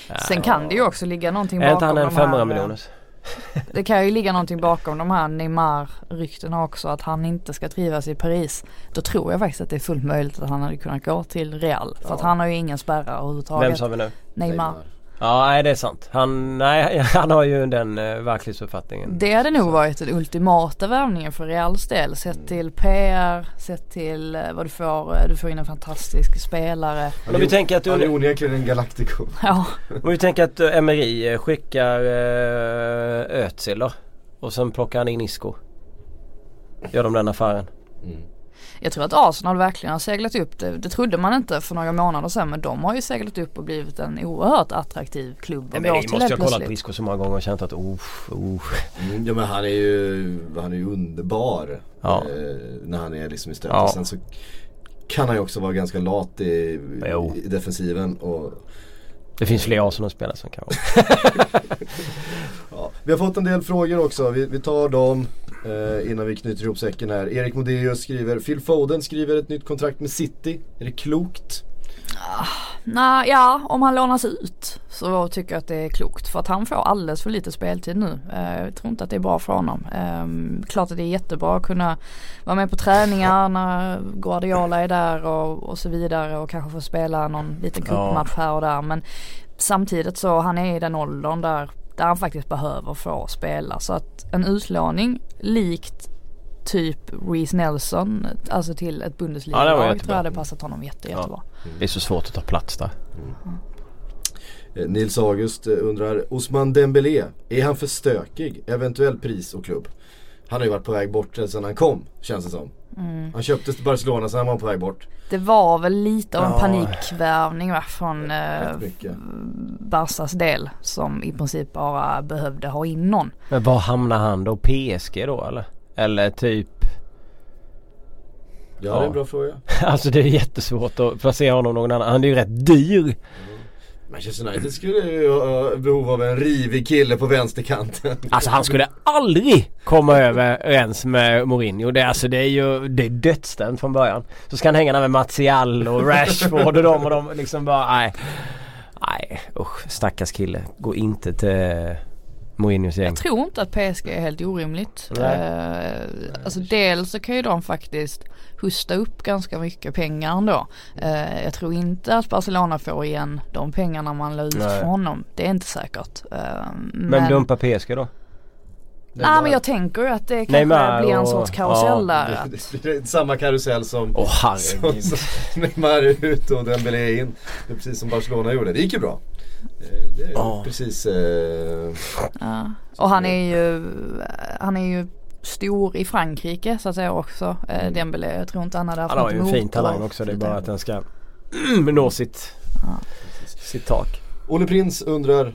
ja. Sen kan det ju också ligga någonting Är inte bakom han en de här, 500 eh, miljoners? (laughs) Det kan ju ligga någonting bakom de här Neymar-ryktena också att han inte ska trivas i Paris. Då tror jag faktiskt att det är fullt möjligt att han hade kunnat gå till Real. För att Ja. han har ju ingen spärrar överhuvudtaget. Vem sa vi nu? Neymar. Ja nej det är sant. Han, nej, (laughs) han har ju den uh, verklighetsuppfattningen. Det hade nog varit den ultimata värvningen för Reals del. Sett till PR, sett till eh, vad du får. eh, Du får in en fantastisk spelare. Men om vi tänker att Han är onekligen en galactico. (laughs) Ja, om vi tänker att Emery eh, skickar uh, Özil då. Och sen plockar han in Isco. Gör de den affären? Jag tror att Arsenal verkligen har seglat upp. Det, det trodde man inte för några månader sedan men de har ju seglat upp och blivit en oerhört attraktiv klubb Emery till måste ju ha kollat på. Isco så många gånger och känt att oh, oh. Mm, ja men han är ju, han är ju underbar. Ja. Eh, när han är liksom i stötet. Ja. Sen så kan han ju också vara ganska lat i, i defensiven. Och, Det finns fler Arsenal-spelare som kan vara. (laughs) ja. Vi har fått en del frågor också. Vi, vi tar dem eh, innan vi knyter ihop säcken här. Erik Modéus skriver, Phil Foden skriver ett nytt kontrakt med City. Är det klokt? Nej, ja om han lånas ut så tycker jag att det är klokt för att han får alldeles för lite speltid nu. Eh, jag tror inte att det är bra för honom. Eh, klart att det är jättebra att kunna vara med på träningar (laughs) när Guardiola är där och, och så vidare och kanske få spela någon liten cupmatch här och där. Men samtidigt så han är i den åldern där, där han faktiskt behöver få spela. Så att en utlåning likt typ Reece Nelson, alltså till ett Ja, det Bundesliga-lag jättebra. tror jag hade passat honom jätte, jättebra. Det är så svårt att ta plats där. Eh, Nils August eh, undrar, Osman Dembélé, är han för stökig? Eventuell pris och klubb? Han har ju varit på väg bort sedan han kom, känns det som. Mm. Han köptes till Barcelona, sen var han på väg bort. Det var väl lite av en Ja. panikvärvning va, från eh. Barsas del som i princip bara behövde ha in någon. Men var hamnar han då? PSG då eller? Eller typ Ja, det är Ja. en bra fråga. (laughs) Alltså det är jättesvårt att placera honom någon annan. Han är ju rätt dyr. Manchester United skulle ju ha behov av en rivig kille på vänsterkanten. Alltså han skulle aldrig komma överens med Mourinho. Det, är alltså, det är ju det är dödsdömt från början. Så ska han hänga där med Martial och Rashford och dem och de liksom bara nej. Nej usch stackars kille. Gå inte till Mourinhos gäng. Jag tror inte att PSG är helt orimligt. Nej. Eh, alltså dels så kan ju de faktiskt hosta upp ganska mycket pengar ändå. Eh, jag tror inte att Barcelona får igen de pengarna man la ut Nej. för honom. Det är inte säkert. Eh, Men dumpa PSG då? Nej men jag tänker att det kanske Neymar blir en och- sorts karusell ja, där. Det, Att, det blir samma karusell som, Åh som, som Neymar ut och Dembélé in. Det är precis som Barcelona gjorde. Det gick ju bra. Eh, Det är Ja. precis eh, ja. Och han är ju, han är ju stor i Frankrike så att säga också. Eh, Dembélé, jag tror inte han hade haft Han har ju en något fin talang också. Det är bara att den ska nå sitt, sitt tak. Olle Prins undrar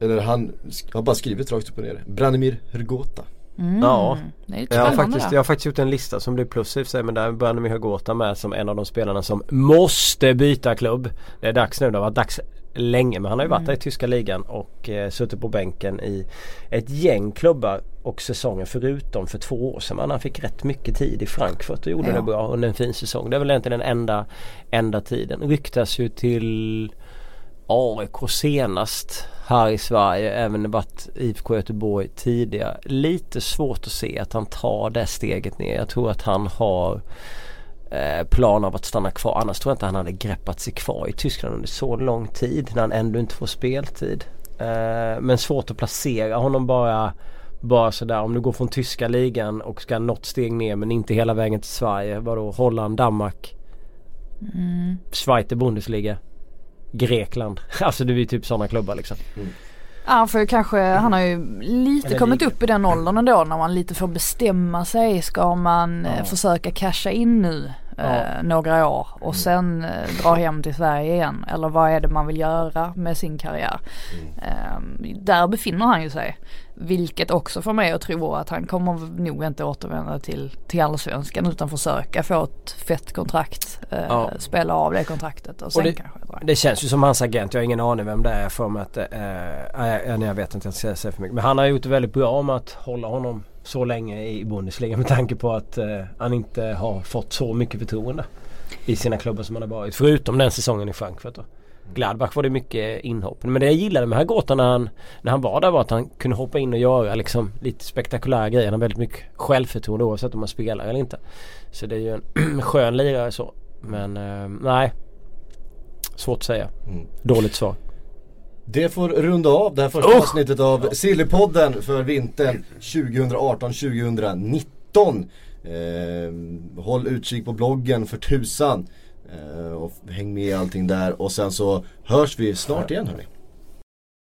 Eller han har bara skrivit rakt upp och ner Branimir Hrgota Mm. Ja. Det är ju Jag har, faktiskt, jag har faktiskt gjort en lista som blir plus i sig men där börjar med Hagota med som en av de spelarna som måste byta klubb. Det är dags nu, det har varit dags länge men han har ju varit där i tyska ligan och eh, suttit på bänken i ett gäng klubbar och säsonger förutom för två år sedan. Men han fick rätt mycket tid i Frankfurt och gjorde Ja. det bra under en fin säsong. Det är väl egentligen den enda, enda tiden. Ryktas ju till AIK senast här i Sverige. Även varit IFK Göteborg tidigare. Lite svårt att se att han tar det steget ner. Jag tror att han har plan av att stanna kvar. Annars tror jag inte han hade greppat sig kvar i Tyskland under så lång tid när han ändå inte får speltid. Eh, men svårt att placera honom bara bara sådär om du går från tyska ligan och ska något steg ner men inte hela vägen till Sverige. Vadå Holland, Danmark, Mm. Schweiz Bundesliga, Grekland. (laughs) Alltså det är typ sådana klubbar liksom. Ja för kanske, han har ju lite Eller kommit upp i den åldern ändå när man lite får bestämma sig. Ska man eh, Ja. försöka casha in nu eh, Ja. några år och sen eh, dra hem till Sverige igen? Eller vad är det man vill göra med sin karriär? Eh, där befinner han ju sig. Vilket också får mig att tro att han kommer nog inte återvända till, till allsvenskan utan försöka få ett fett kontrakt. Eh, Ja. Spela av det kontraktet och sen det- kanske dra. Det känns ju som hans agent. Jag har ingen aning vem det är för mig att... Eh, nej, jag vet inte, jag ska säga för mycket. Men han har gjort det väldigt bra med att hålla honom så länge i Bundesliga med tanke på att eh, han inte har fått så mycket förtroende i sina klubbar som han har varit. Förutom den säsongen i Frankfurt då. Gladbach var det mycket inhopp. Men det jag gillade med Hagota när han, när han var där var att han kunde hoppa in och göra liksom lite spektakulära grejer. Han har väldigt mycket självförtroende oavsett om man spelar eller inte. Så det är ju en (clears throat) skön lirare så. Men eh, nej. Svårt att säga. Mm. Dåligt svar. Det får runda av det här första Oh! avsnittet av Sillypodden för vintern 2018-2019. Eh, håll utkik på bloggen för tusan. Eh, och häng med i allting där och sen så hörs vi snart igen hörni.